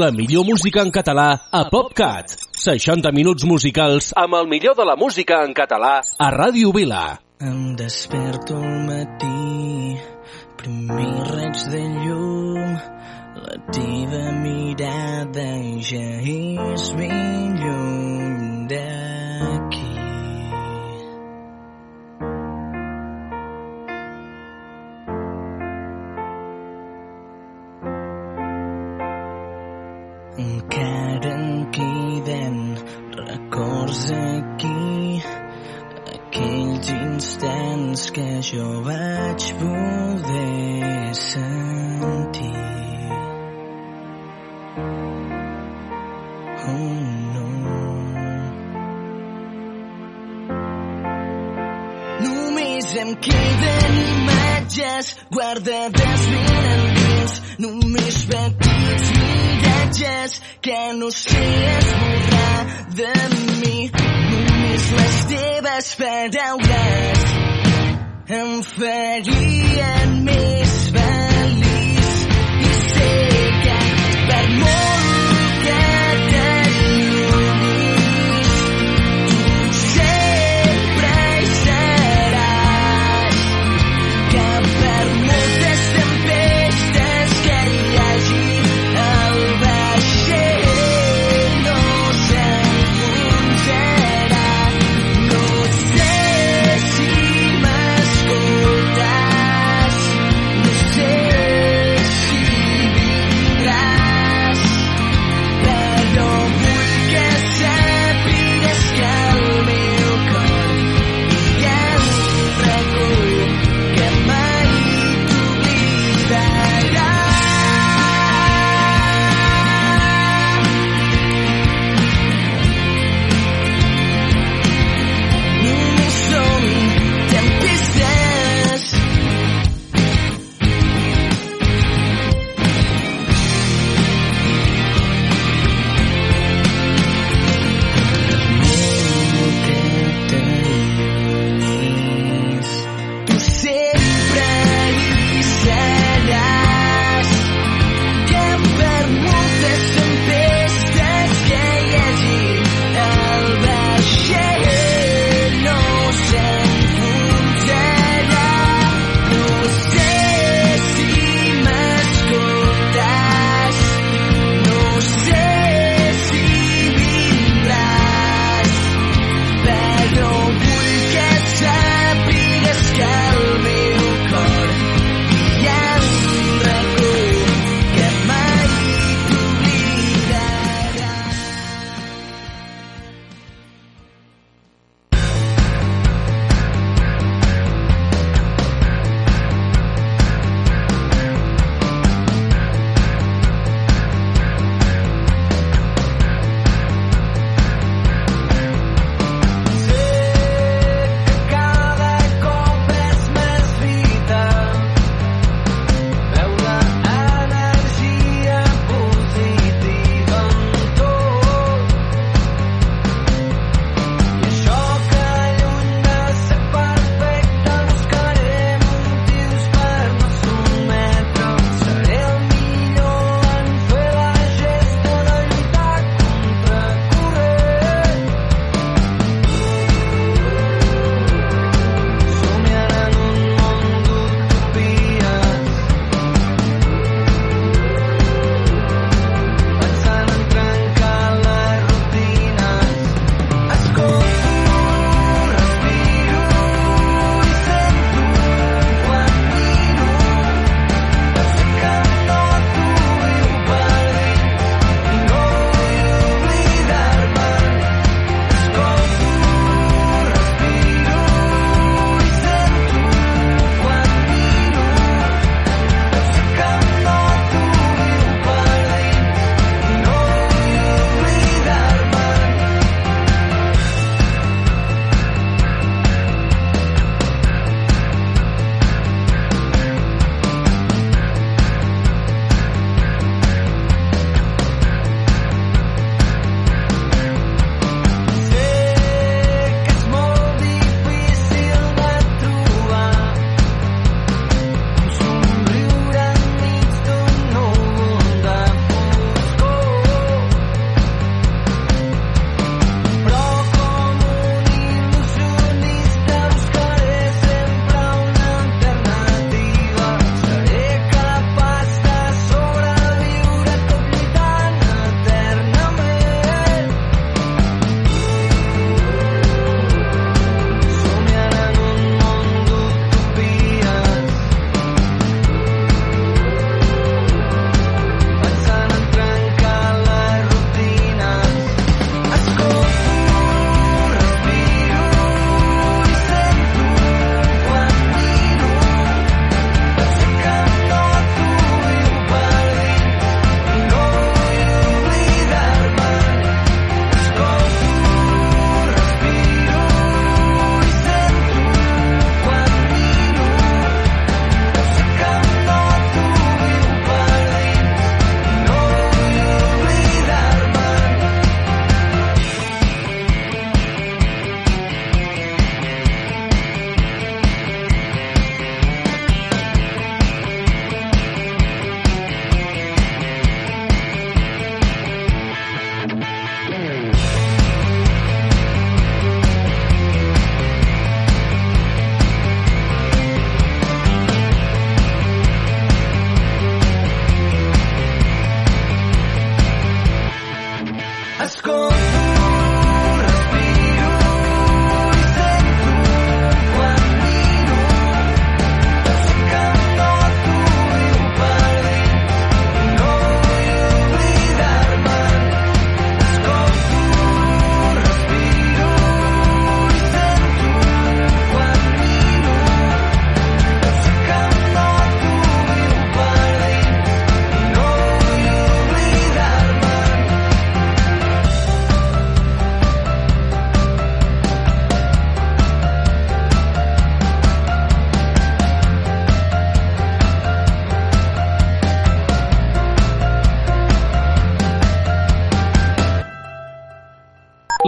la millor música en català a PopCat. 60 minuts musicals amb el millor de la música en català a Ràdio Vila. Em desperto al matí, primer reig de llum, la teva mirada ja és ben lluny de encara en queden records aquí aquells instants que jo vaig poder sentir.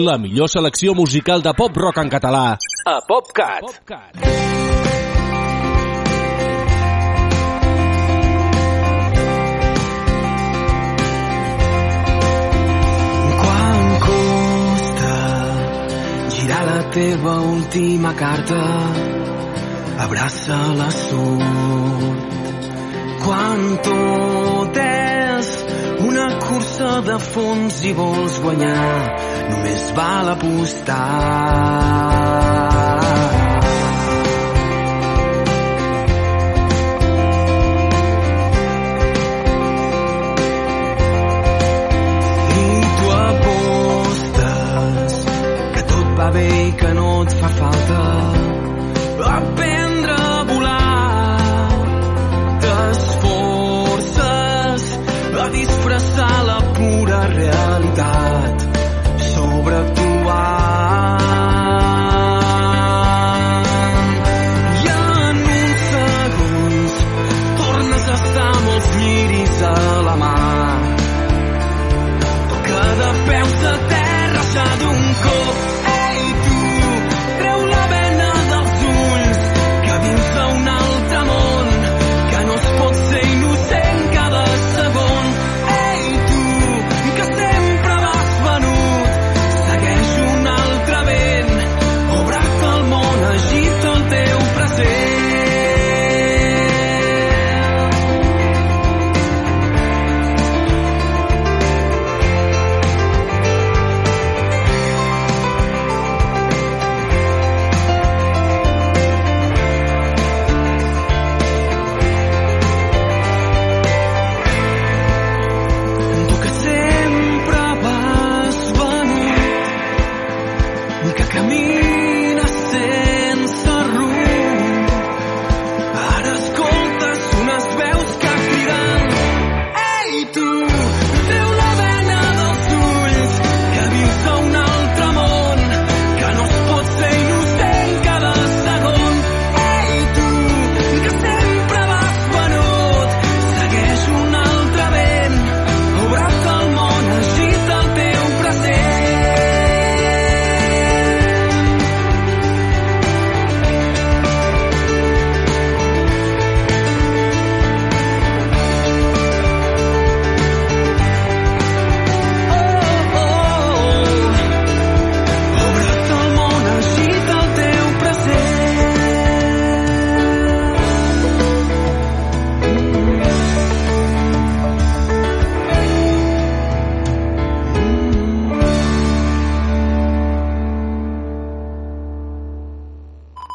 La millor selecció musical de pop-rock en català a PopCat. PopCat. Quan costa girar la teva última carta abraça la sort quan tot és una cursa de fons i vols guanyar només val apostar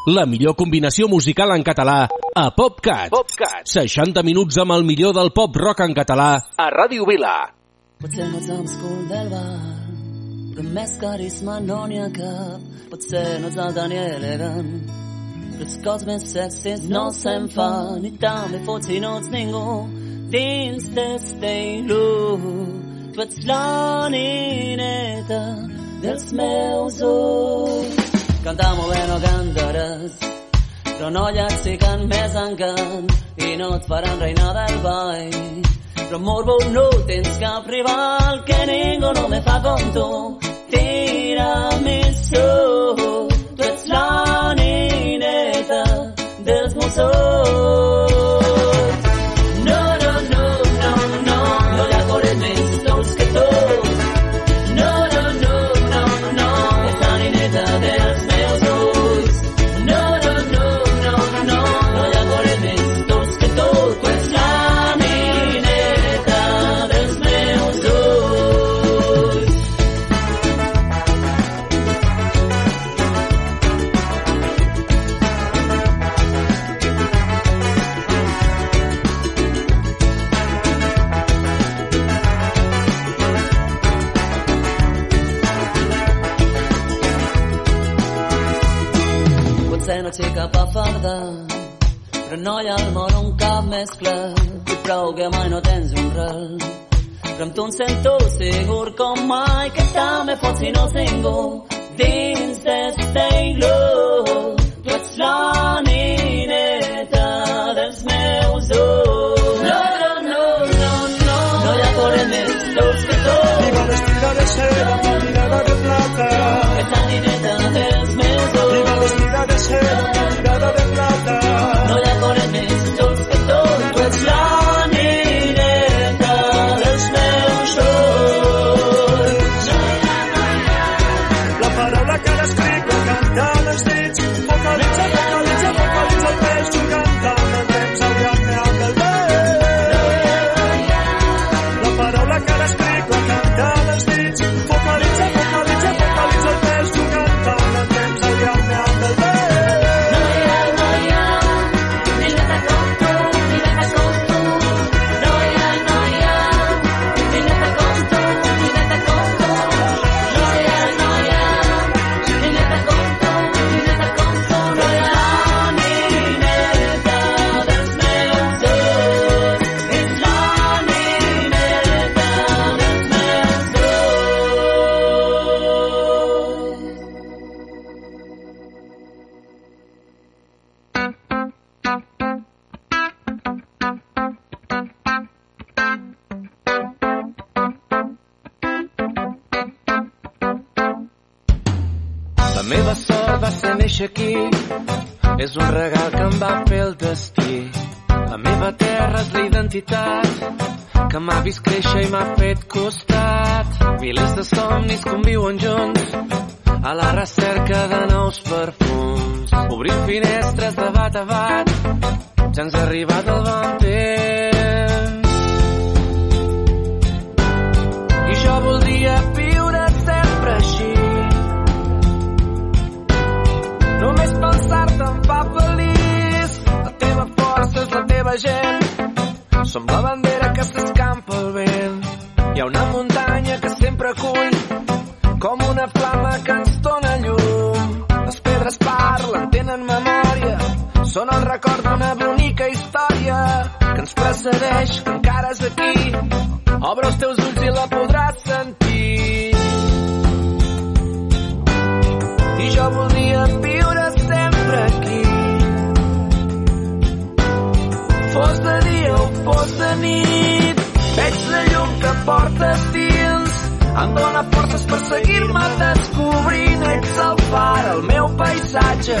La millor combinació musical en català a PopCat. PopCat. 60 minuts amb el millor del pop-rock en català a Ràdio Vila. Potser no ets cool del bar, però més carisma no n'hi ha cap. Potser no ets el Daniel elegant, però els cops més sexis no se'n fan. I també fots si no ets ningú dins d'este Tu ets la nineta dels meus ulls. Cantar molt bé no cantaràs, però no llacs sí que més encant i no et faran reina del ball. Però morbo no tens cap rival que ningú no me fa com tu. Tiramisú, tu ets la nineta dels meus però no hi ha al món un cap més clar, i prou que mai no tens un ral. Però amb tu em sento segur com mai que també pots si no ningú dins d'este iglú. Tu ets la nineta dels meus ulls. No, no, no, no, no, no hi ha corrent més dolç que tu. Iba vestida de seda, mi mirada de plata. Ets la nineta Obrim finestres de bat a bat, ja ens ha arribat el bon temps. I jo voldria viure sempre així. Només pensar-te em fa feliç. La teva força és la teva gent. Som la bandera Són el record d'una bonica història que ens precedeix, que encara és aquí. Obre els teus ulls i la podràs sentir. i jo voldria viure sempre aquí. Fos de dia o fos de nit, veig la llum que portes dins. Em dóna forces per seguir-me descobrint. Ets el far, el meu paisatge,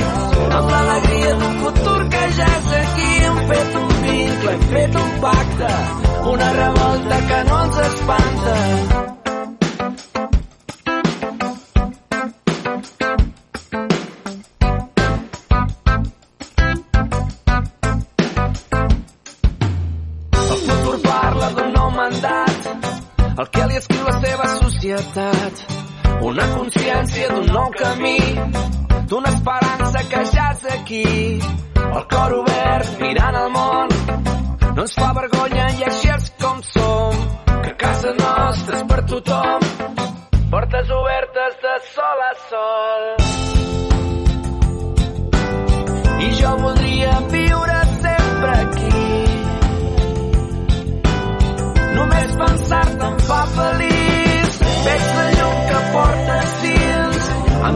amb l'alegria d'un futur que ja és aquí. Hem fet un vincle, hem fet un pacte, una revolta que no ens espanta. El que li escriu seva societat. Una consciència d'un nou camí, d'una esperança que ja és aquí. El cor obert, mirant el món, no ens fa vergonya i així és com som. Que casa nostra és per tothom, portes obertes de sol a sol. I jo voldria viure sempre aquí. Només pensar-te em fa feliç.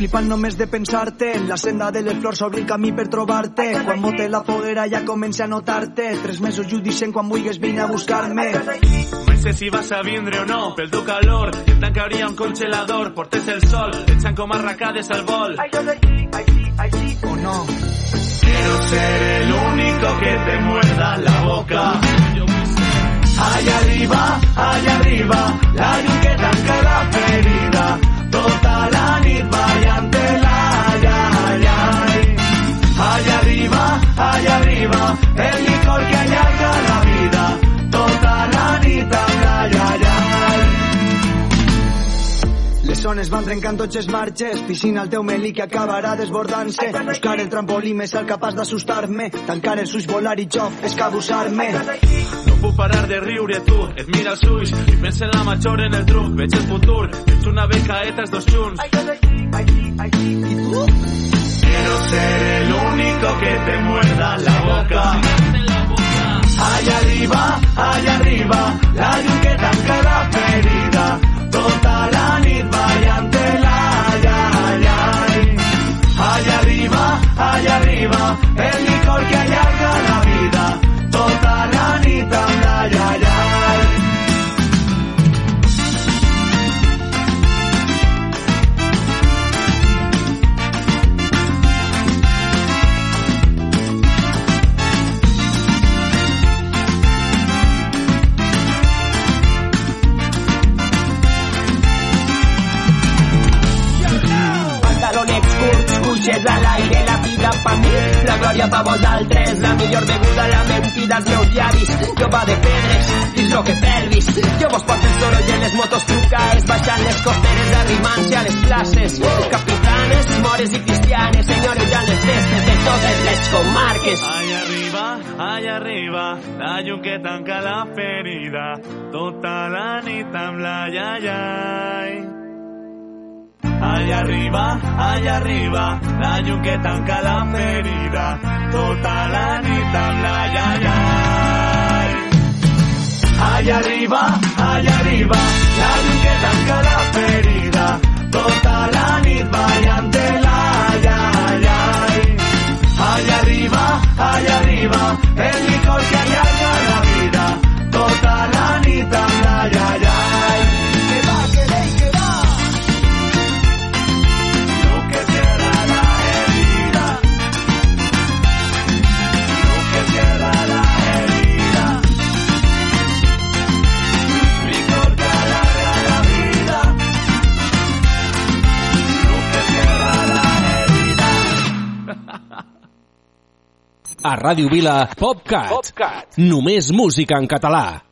Flipant només de pensar-te. En la senda de les flors s'obri el camí per trobar-te Quan bote la foguera ja comença a notar-te. Tres mesos i ho dicen quan vulguis vine a buscar-me. No sé si vas a vindre o no, pel teu calor, et tancaria un congelador, portes el sol, echan com arracades al vol. O no? Quiero ser el único que te muerda la boca. Allá arriba, allá arriba, la llum que tanca la ferida. Zones van trencant tots els marges Piscina al teu melí que acabarà desbordant-se. Buscar el trampolí més alt capaç d'assustar-me Tancar els ulls, volar i jo escabussar-me No puc parar de riure tu, et mira els ulls i pensa en la major en el truc, veig el futur, ets una becaeta dos junts. Quiero ser el único que te muerda la boca. Allá arriba, allá arriba, la llum que tanca la ferida. Tota la nit ballant-te-la, ai, ai. Allá arriba, allá arriba, el pa mi, la glòria pa vosaltres, la millor beguda, la mentida als meus llavis, jo va de pedres, dins lo que pelvis, jo vos porto el soroll en les motos trucaes, baixant les costeres, arrimant-se a les places, capitanes, mores i cristianes, senyores les festes de totes les comarques. Allá arriba, allá arriba, la llum que tanca la ferida, tota la nit amb la ai, ai. Allá arriba, allá arriba, la llum que tanca la ferida, tota la nit amb la arriba, allá arriba, la llum que tanca la ferida, tota la nit ballant-te-la, ai, ai, ai. Allá arriba, allá arriba, el licor que allarga la vida, tota la nit amb la A Ràdio Vila, PopCat. PopCat. Només música en català.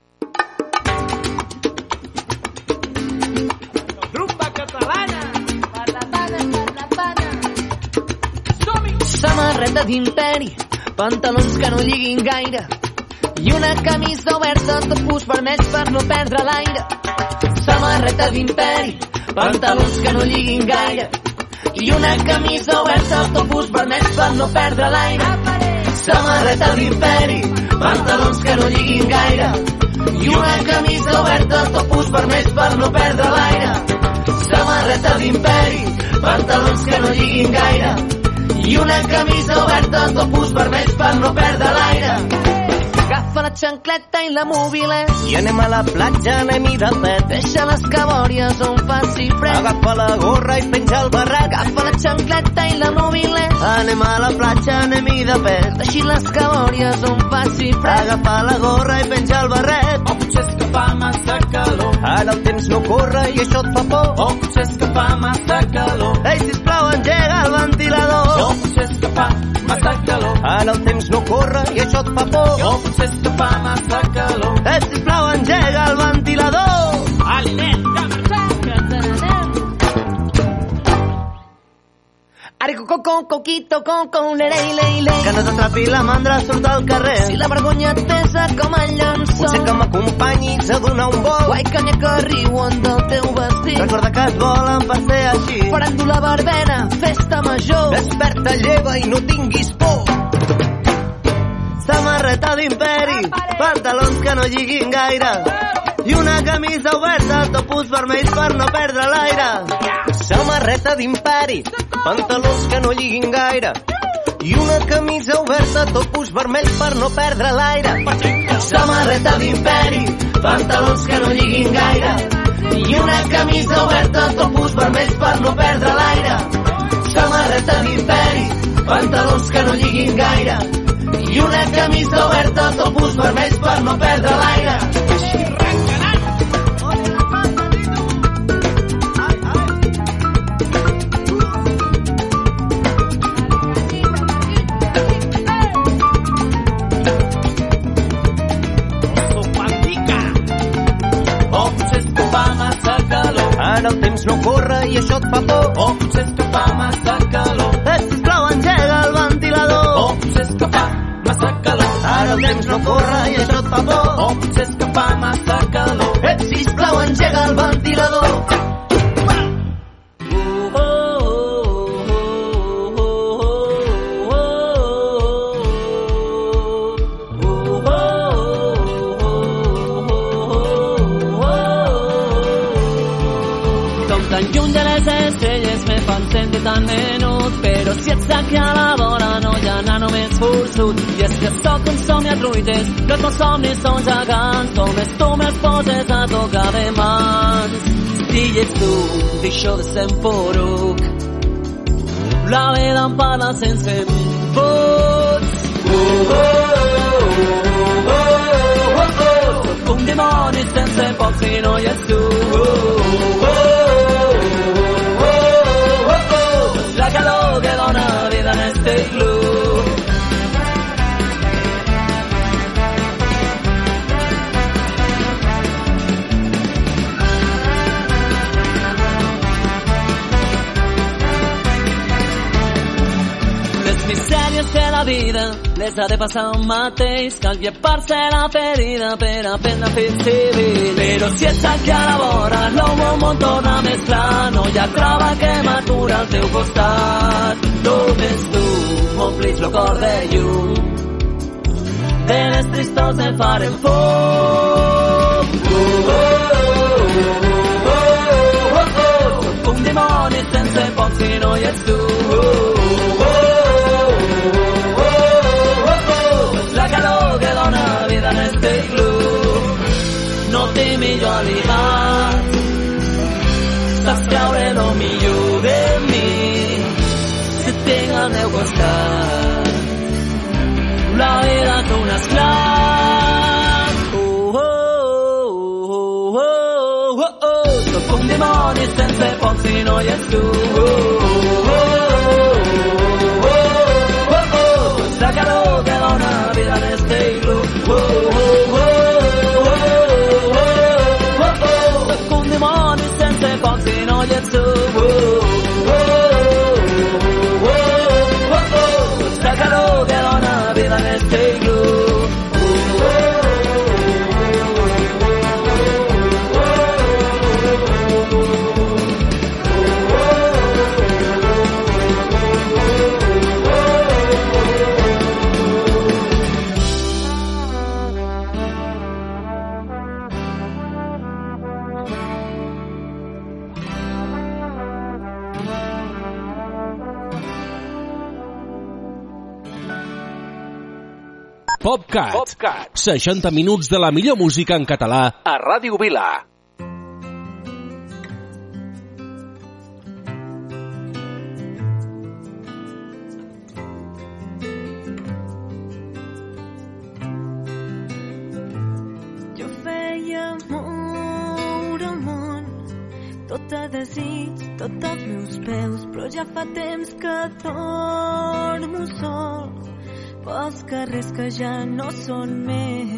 Samarreta d'imperi, pantalons que no lliguin gaire i una camisa oberta, topus vermells per no perdre l'aire. Samarreta d'imperi, pantalons que no lliguin gaire i una camisa oberta, topus vermells per no perdre l'aire. Samarreta d'imperi, pantalons que no lliguin gaire i una camisa oberta, topus vermells per no perdre l'aire. Samarreta d'imperi, pantalons que no lliguin gaire i una camisa oberta, topus vermells per no perdre l'aire. Agafa la xancleta i la mobilet I anem a la platja, anem-hi de pet. Deixa les cabòries on faci fred Agafa la gorra i penja el barret. Agafa la xancleta i la mobilet Anem a la platja, anem-hi de pet. Deixi les cabòries on faci fred Agafa la gorra i penja el barret. O potser és que fa massa calor Ara el temps no corre i això et fa por. O potser és que fa massa calor Ei, sisplau, engega el ventilador. O potser és que fa massa calor Ara el temps no corre i això et fa por. O potser és que fa massa calor Ei, sisplau, engega el ventilador. Aliment, que marxem, que ens n'anem coquito, coco, lei, lei, lei. Que no t'atrapi la mandra surt al carrer. Si la vergonya et pesa com a llençol. Potser que m'acompanyis a donar un vol. Guai, que ha que riuen del teu vestit. Recorda que et volen per ser així. Farem la barbena, festa major. Desperta, lleva i no tinguis por. Samarreta d'imperi, pantalons que no lliguin gaire i una camisa oberta, topus vermells per no perdre l'aire. Samarreta d'imperi, pantalons que no lliguin gaire i una camisa oberta, topus vermells per no perdre l'aire. Samarreta d'imperi, pantalons que no lliguin gaire i una camisa oberta, topus vermells per no perdre l'aire. Samarreta d'imperi, pantalons que no lliguin gaire i una camisa oberta, topus vermells per no perdre l'aire. Ara el temps no corre i això et fa por. O potser és que fa massa calor. Eh, sisplau, engega el ventilador. O potser és que. Ara el temps no corre i això et fa por. O potser és que fa massa calor. Eh, sisplau, engega el ventilador. Tan lluny de les estrelles me fan sentir tan menut però si ets aquí a la vora forçut i és que sóc un somni a truites que els somnis són gegants només tu me'ls poses a tocar de mans si ets tu deixo de ser un poruc la vida em parla sense vots oh, oh, oh, oh, oh. Dimoni sense pocs i no uh, oh, oh. la calor que dona vida en este club. Misèries que la vida les ha de passar un mateix, cal la ferida per aprendre a civil. Però si ets aquí a la vora, el meu món torna més clar, no hi ha trava que m'atura al teu costat. Només tu m'omplis el cor de llum, de les tristors em farem. Uh. Sóc un dimoni sense pocs i no hi ets tu. Uh, oh, sense pocs i no hi ets tu. 60 minuts de la millor música en català a Ràdio Vila. Carrers que ja no són meus.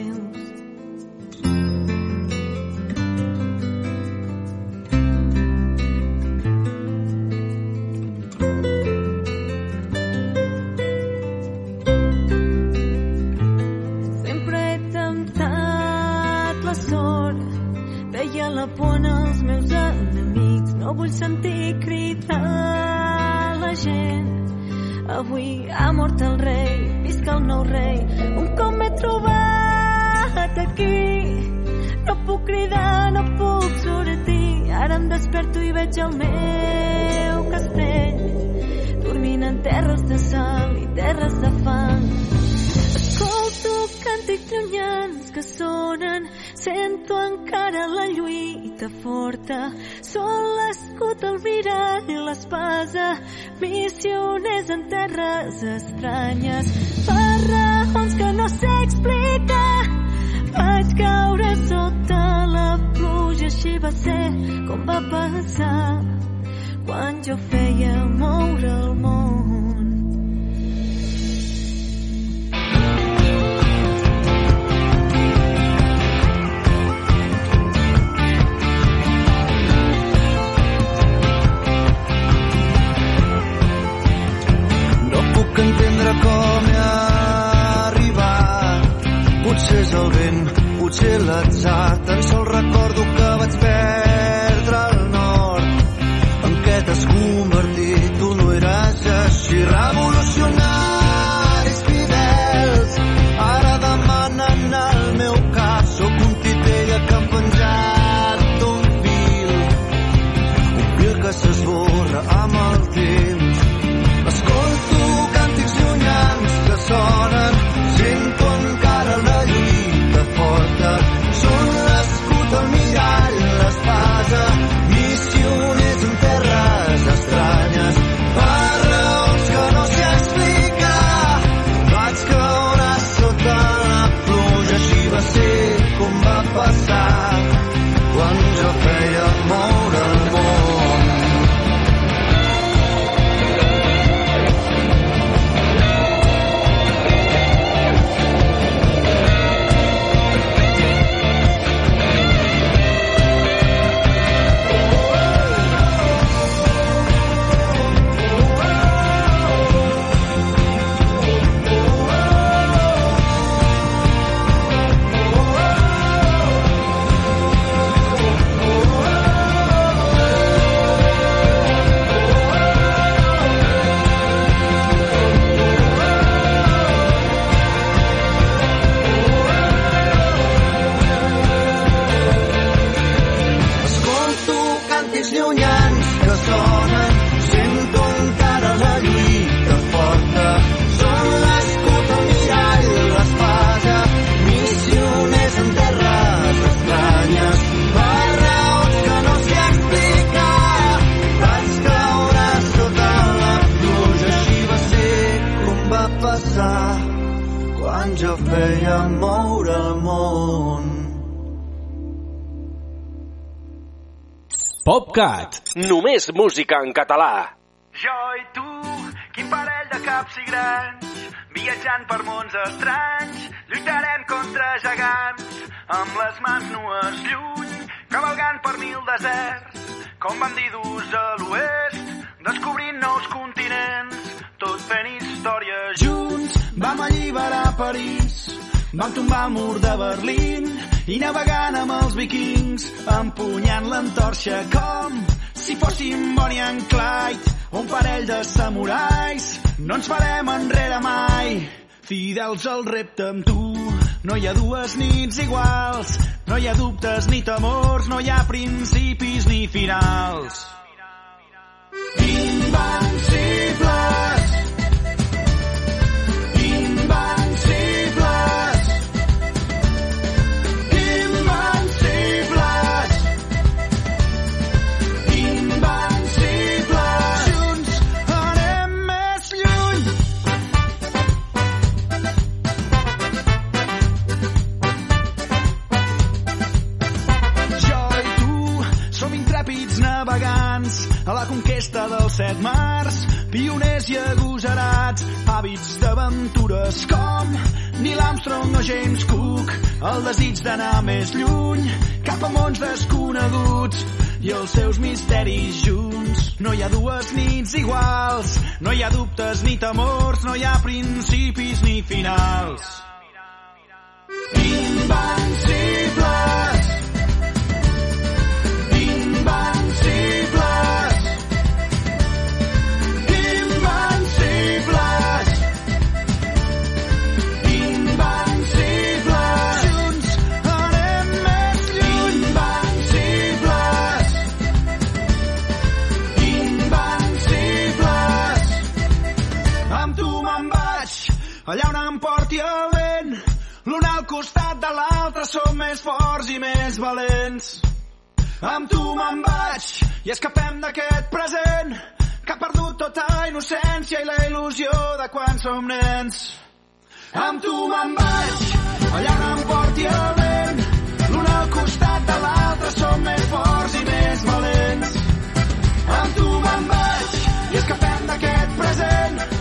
PopCat. Només música en català. Jo i tu, quin parell de caps i grans, viatjant per mons estranys, lluitarem contra gegants, amb les mans nues lluny, cavalgant per mil deserts, com bandidus a l'oest, descobrint nous continents, tot fent història junts. Vam alliberar París, vam tombar el mur de Berlín i navegant amb els vikings, empunyant l'entorxa com si fóssim Bonnie and Clyde, un parell de samurais. No ens farem enrere mai, fidels al repte amb tu. No hi ha dues nits iguals, no hi ha dubtes ni temors, no hi ha principis ni finals. Invencibles! Conquesta dels set mars, pioners i agosarats, hàbits d'aventures com Neil Armstrong o James Cook, el desig d'anar més lluny, cap a mons desconeguts i els seus misteris junts. No hi ha dues nits iguals, no hi ha dubtes ni temors, no hi ha principis ni finals. Invencibles! Som més forts i més valents. Amb tu me'n vaig i escapem d'aquest present que ha perdut tota innocència i la il·lusió de quan som nens. Amb tu me'n vaig, allà on em porti el vent, l'un al costat de l'altre som més forts i més valents. Amb tu me'n vaig i escapem d'aquest present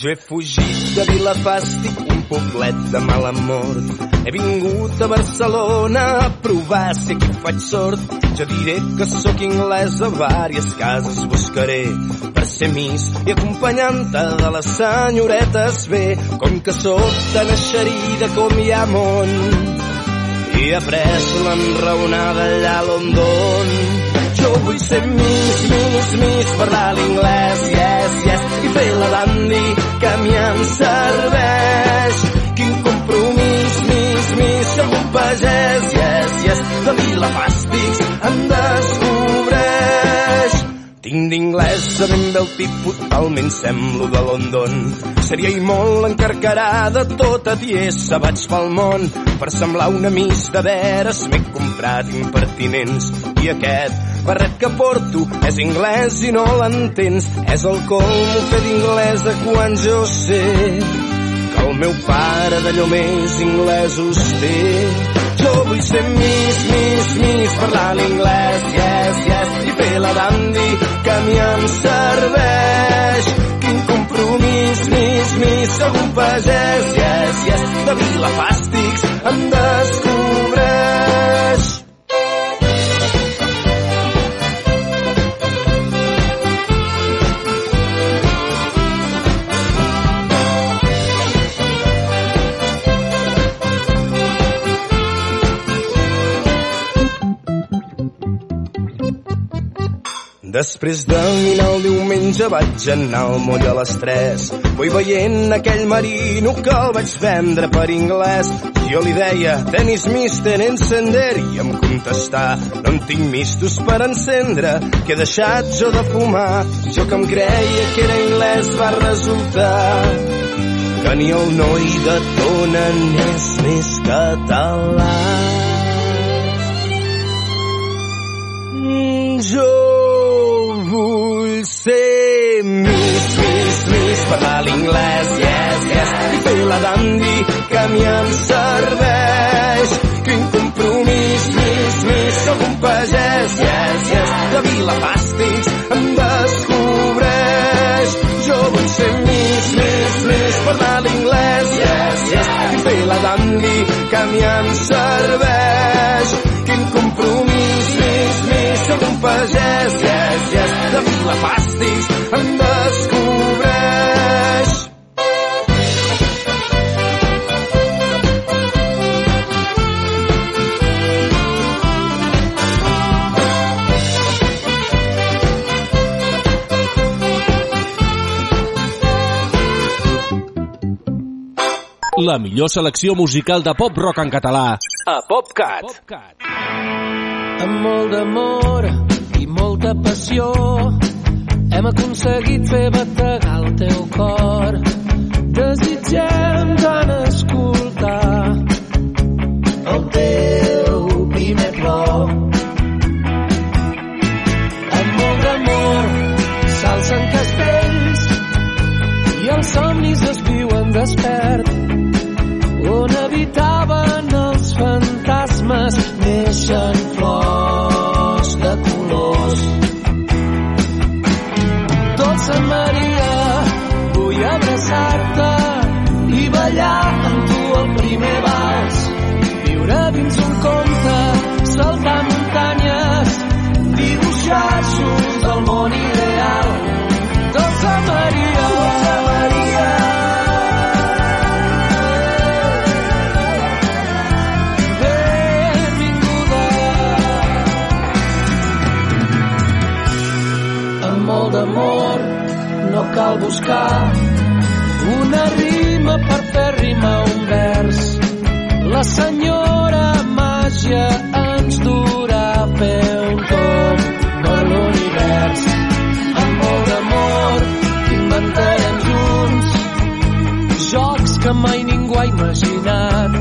Jo he fugit de Vilafàstic, un poblet de mala mort. He vingut a Barcelona a provar si aquí faig sort. Jo diré que sóc a vàries cases buscaré per ser mis i acompanyant-te de les senyoretes bé. Com que sóc tan eixerida com hi ha món i he après l'enraonada allà a London. Jo vull ser Miss, Miss, Miss, parlar l'inglès, yes, yes, fer la dandy que a mi em serveix. Quin compromís, Miss, Miss, som un pagès, yes, yes, de Vilafàstics em descobreix. Tinc d'inglès a ben bé el tipus, talment semblo de London. Seria i molt encarcarada, tota tiesa vaig pel món. Per semblar una miss de veres m'he comprat impertinents. I aquest barret que porto és anglès i no l'entens. És el colmo fer d'inglès de quan jo sé que el meu pare d'allò més inglesos té. Jo vull ser Miss, Miss, Miss, parlar l'inglès, yes, yes, i fer la dandy que a mi em serveix. Quin compromís, Miss, Miss, sóc un pagès, yes, yes, de Vilafàstics em descobreix. Després de dinar el diumenge vaig anar al moll a les 3. Vull veient aquell marino que el vaig vendre per anglès. Jo li deia, tenis mister encender, i em contestà, no en tinc mistos per encendre, que he deixat jo de fumar. Jo que em creia que era anglès va resultar que ni el noi de Tona n'és més català. Mm, Jo parlar l'inglès, yes, yes, i fer la dandy que a mi em serveix. Quin compromís, Miss, Miss, sóc un pagès, yes, yes, de Vilafàstics em descobreix. Jo vull ser Miss, Miss, Miss, parlar l'inglès, yes, yes, i fer la dandy que a mi em serveix. Quin compromís, Miss, Miss, sóc un pagès, yes, yes, de Vilafàstics La millor selecció musical de pop-rock en català a PopCat. Amb molt d'amor i molta passió hem aconseguit fer bategar el teu cor. Desitgem tant escoltar el teu primer plor. Amb molt d'amor s'alcen castells i els somnis es viuen despert pressure buscar una rima per fer rimar un vers. La senyora màgia ens durà a fer un tomb per l'univers. Amb molt d'amor inventarem junts jocs que mai ningú ha imaginat.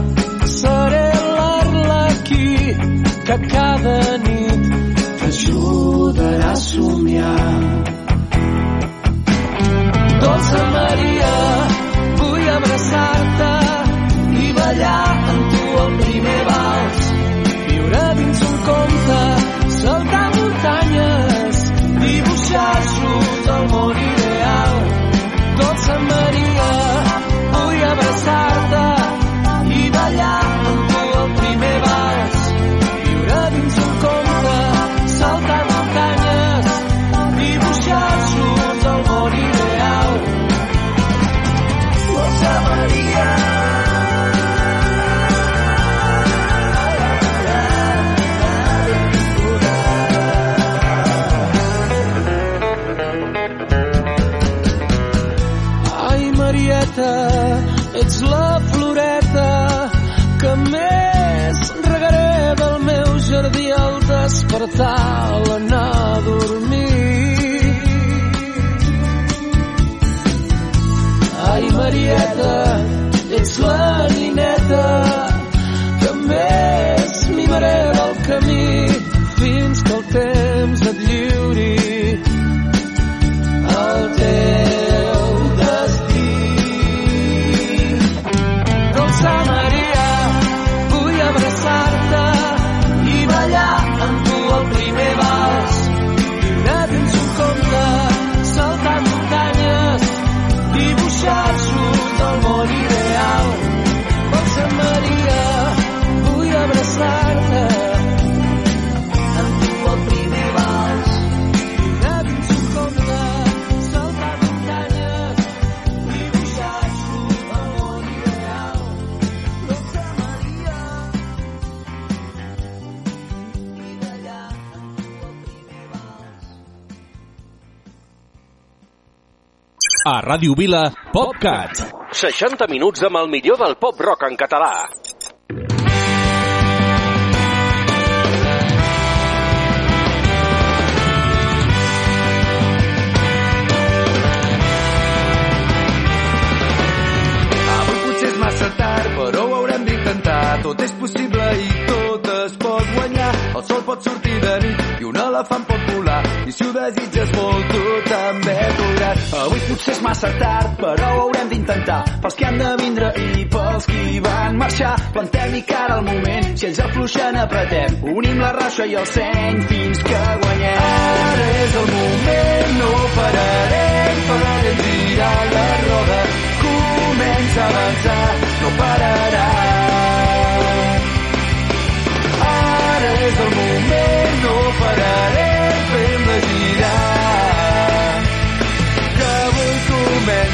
Seré l'arlequí que cada nit t'ajudarà a somiar. somebody A Ràdio Vila, PopCat. 60 minuts amb el millor del pop rock en català. Avui potser és massa tard, però ho haurem d'intentar. Tot és possible i tot es pot guanyar. El sol pot sortir de Avui potser és massa tard, però ho haurem d'intentar. Pels que han de vindre i pels qui van marxar. Plantem-hi cara al moment, si ells afluixen apretem. Unim la raixa i el seny fins que guanyem. Ara és el moment, no pararem, farem girar la roda. Comença a avançar, no pararà. Ara és el moment, no pararem,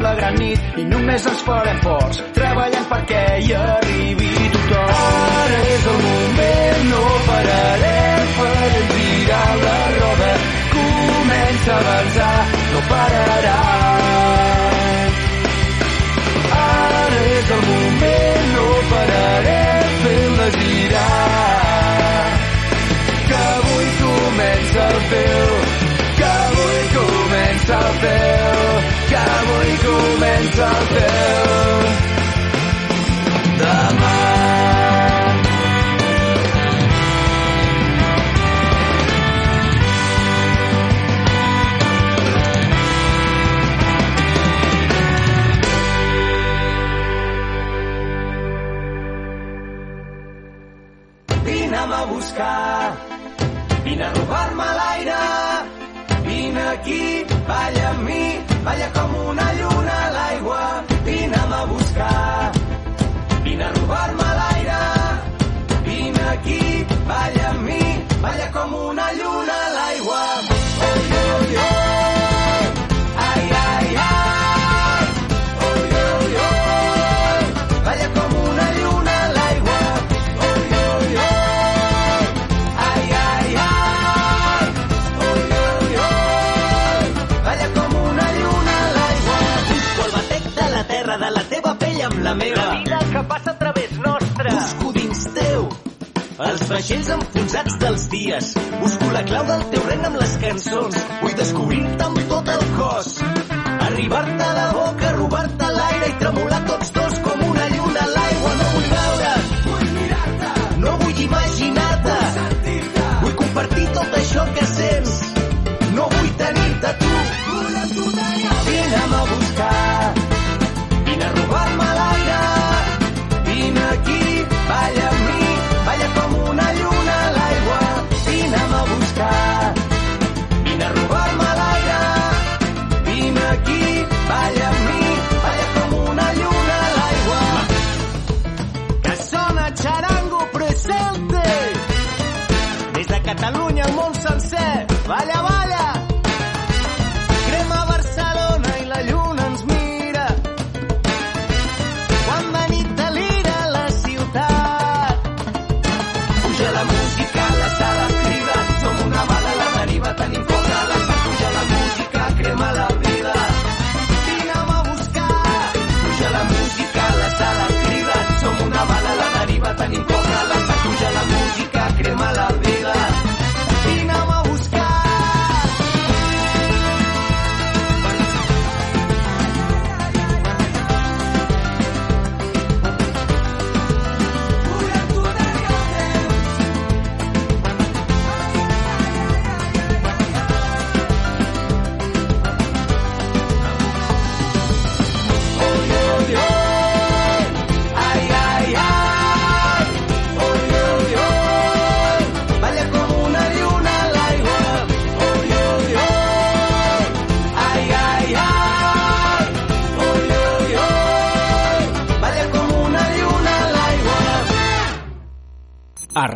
la gran nit i només ens farem forts. Treballant perquè hi arribi tothom. Ara és el moment, no pararem per girar la roda. Comença a avançar, no pararà. Ara és el moment, no pararem fent-la girar. Que avui comença el teu, que avui comença el teu, que avui comença el teu. Els vaixells enfonsats dels dies. Busco la clau del teu regne amb les cançons. Vull descobrir-te amb tot el cos. Arribar-te a la boca, robar-te l'aire i tremolar tots dos com Catalunya al món sencer, balla, balla.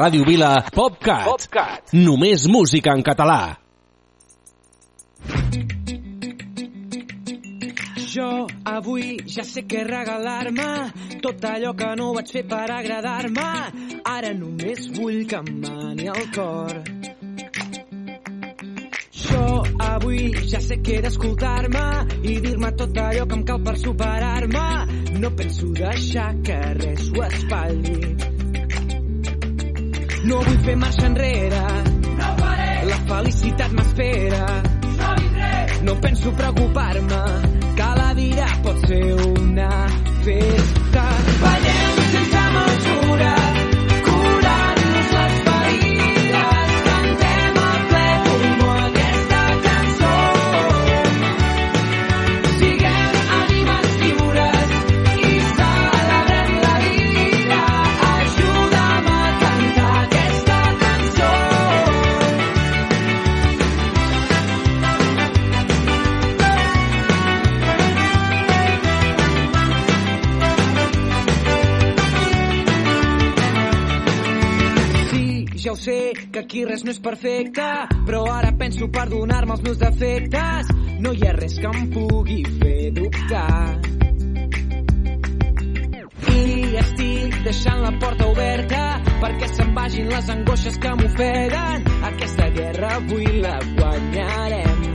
Ràdio Vila, PopCat. PopCat. Només música en català. Jo avui ja sé què regalar-me tot allò que no vaig fer per agradar-me. Ara només vull que em mani el cor. Jo avui ja sé que he d'escoltar-me i dir-me tot allò que em cal per superar-me. No penso deixar que res ho espatlli. No vull fer marxa enrere. No faré. La felicitat m'espera. No vindré. No penso preocupar-me. Aquí res no és perfecte, però ara penso per donar-me els meus defectes. No hi ha res que em pugui fer dubtar. I estic deixant la porta oberta perquè se'n vagin les angoixes que m'ofeguen. Aquesta guerra avui la guanyarem.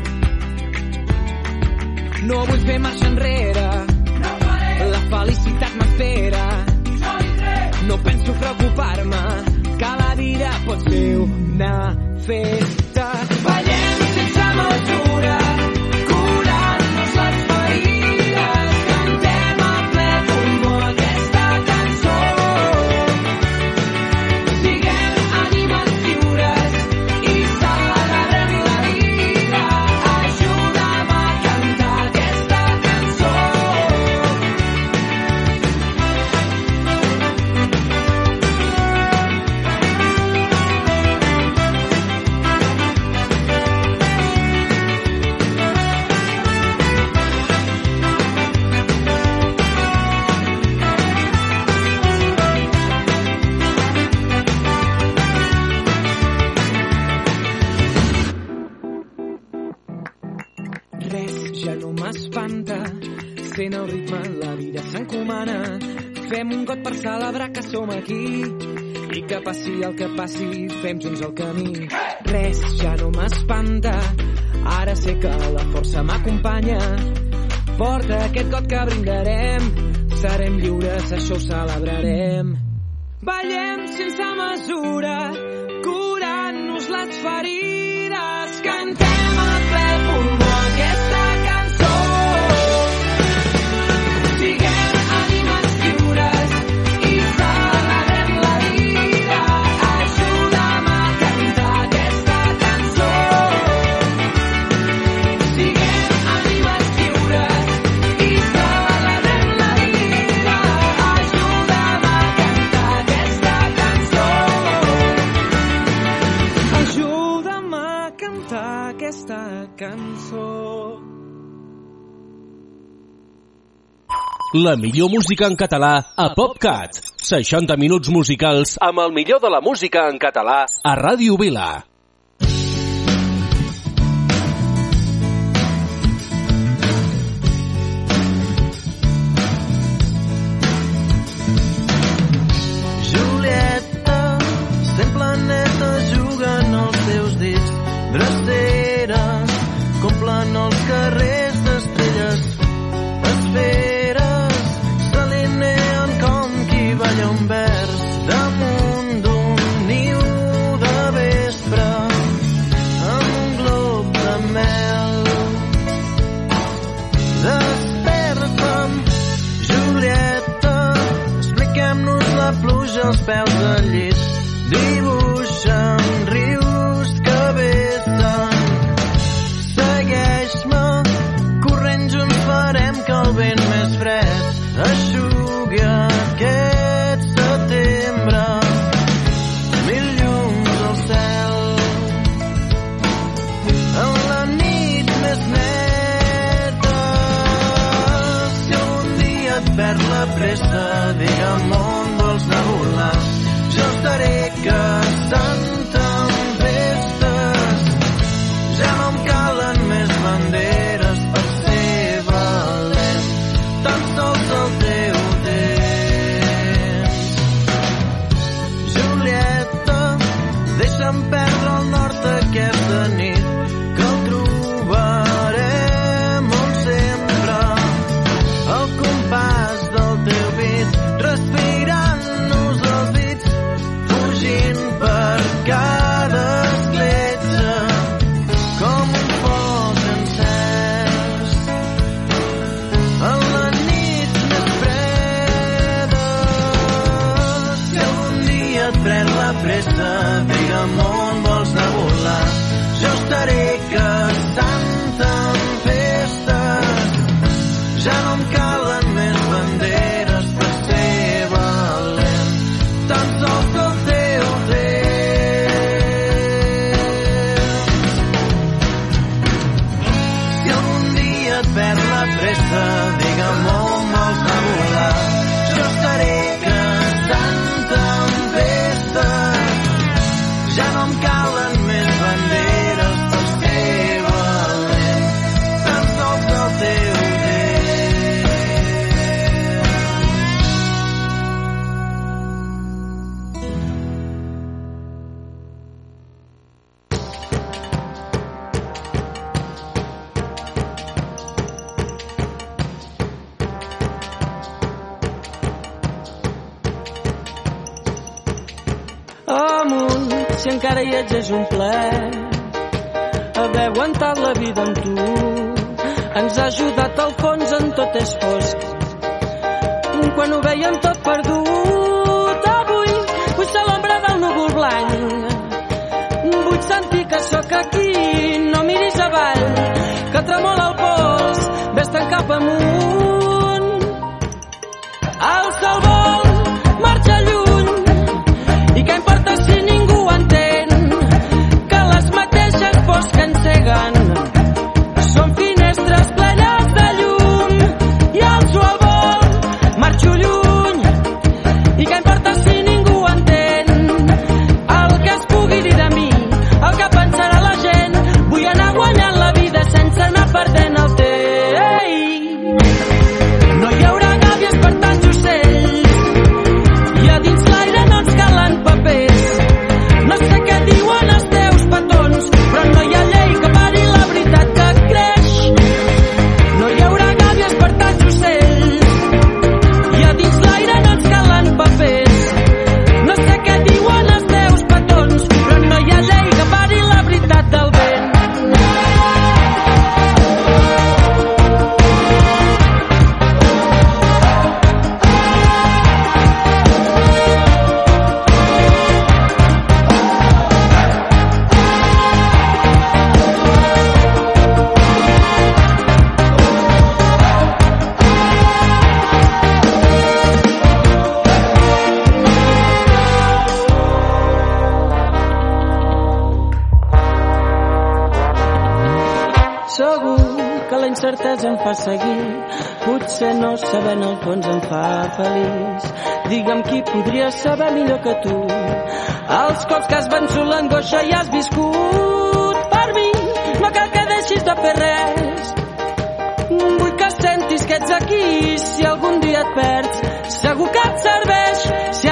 No vull fer marxa enrere. No La felicitat m'espera. No penso preocupar-me. Cada dia pot ser una setmana Fem un got per celebrar que som aquí i que passi el que passi, fem junts el camí. Res ja no m'espanta, ara sé que la força m'acompanya. Porta aquest got que brindarem, serem lliures, això ho celebrarem. Ballem sense mesura, curant-nos les ferides, cantem La millor música en català a PopCat. 60 minuts musicals amb el millor de la música en català a Ràdio Vila. Julieta, sent planeta juguen els teus dits. Dreceres, complen els carrers els some guy ets és un plaer haver aguantat la vida amb tu. Ens ha ajudat al fons en tot és fosc. Quan ho veiem tot perdut avui vull celebrar del núvol blanc. Vull sentir que sóc aquí no miris avall que tremola el pols vés-te'n cap amunt. Seguir. Potser no saber en el fons em fa feliç. Digue'm qui podria saber millor que tu. Els cops que has vençut l'angoixa i has viscut per mi. No cal que deixis de fer res. Vull que sentis que ets aquí si algun dia et perds. Segur que et serveix si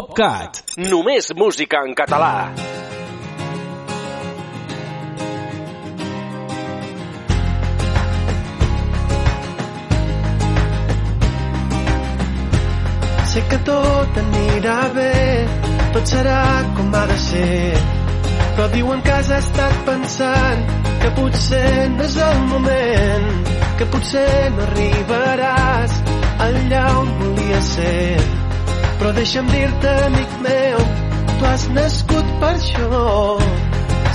PopCat. Només música en català. Sé que tot anirà bé, tot serà com ha de ser. Però diuen que has estat pensant que potser no és el moment, que potser no arribaràs allà on volies ser. Però deixa'm dir-te, amic meu, tu has nascut per això.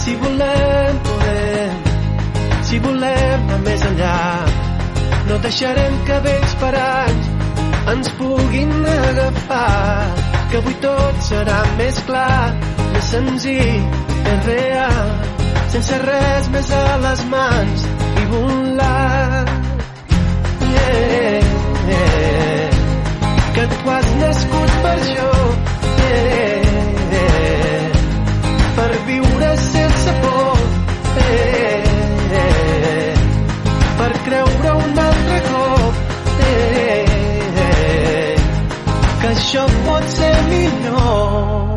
Si volem, podem, si volem anar més enllà, no deixarem que vells parats ens puguin agafar, que avui tot serà més clar, més senzill, més real, sense res més a les mans i volar. Yeah, yeah, que tu has nascut per jo. Eh, eh, eh, per viure sense por. Eh, eh, per creure un altre cop. Eh, eh, que això pot ser millor.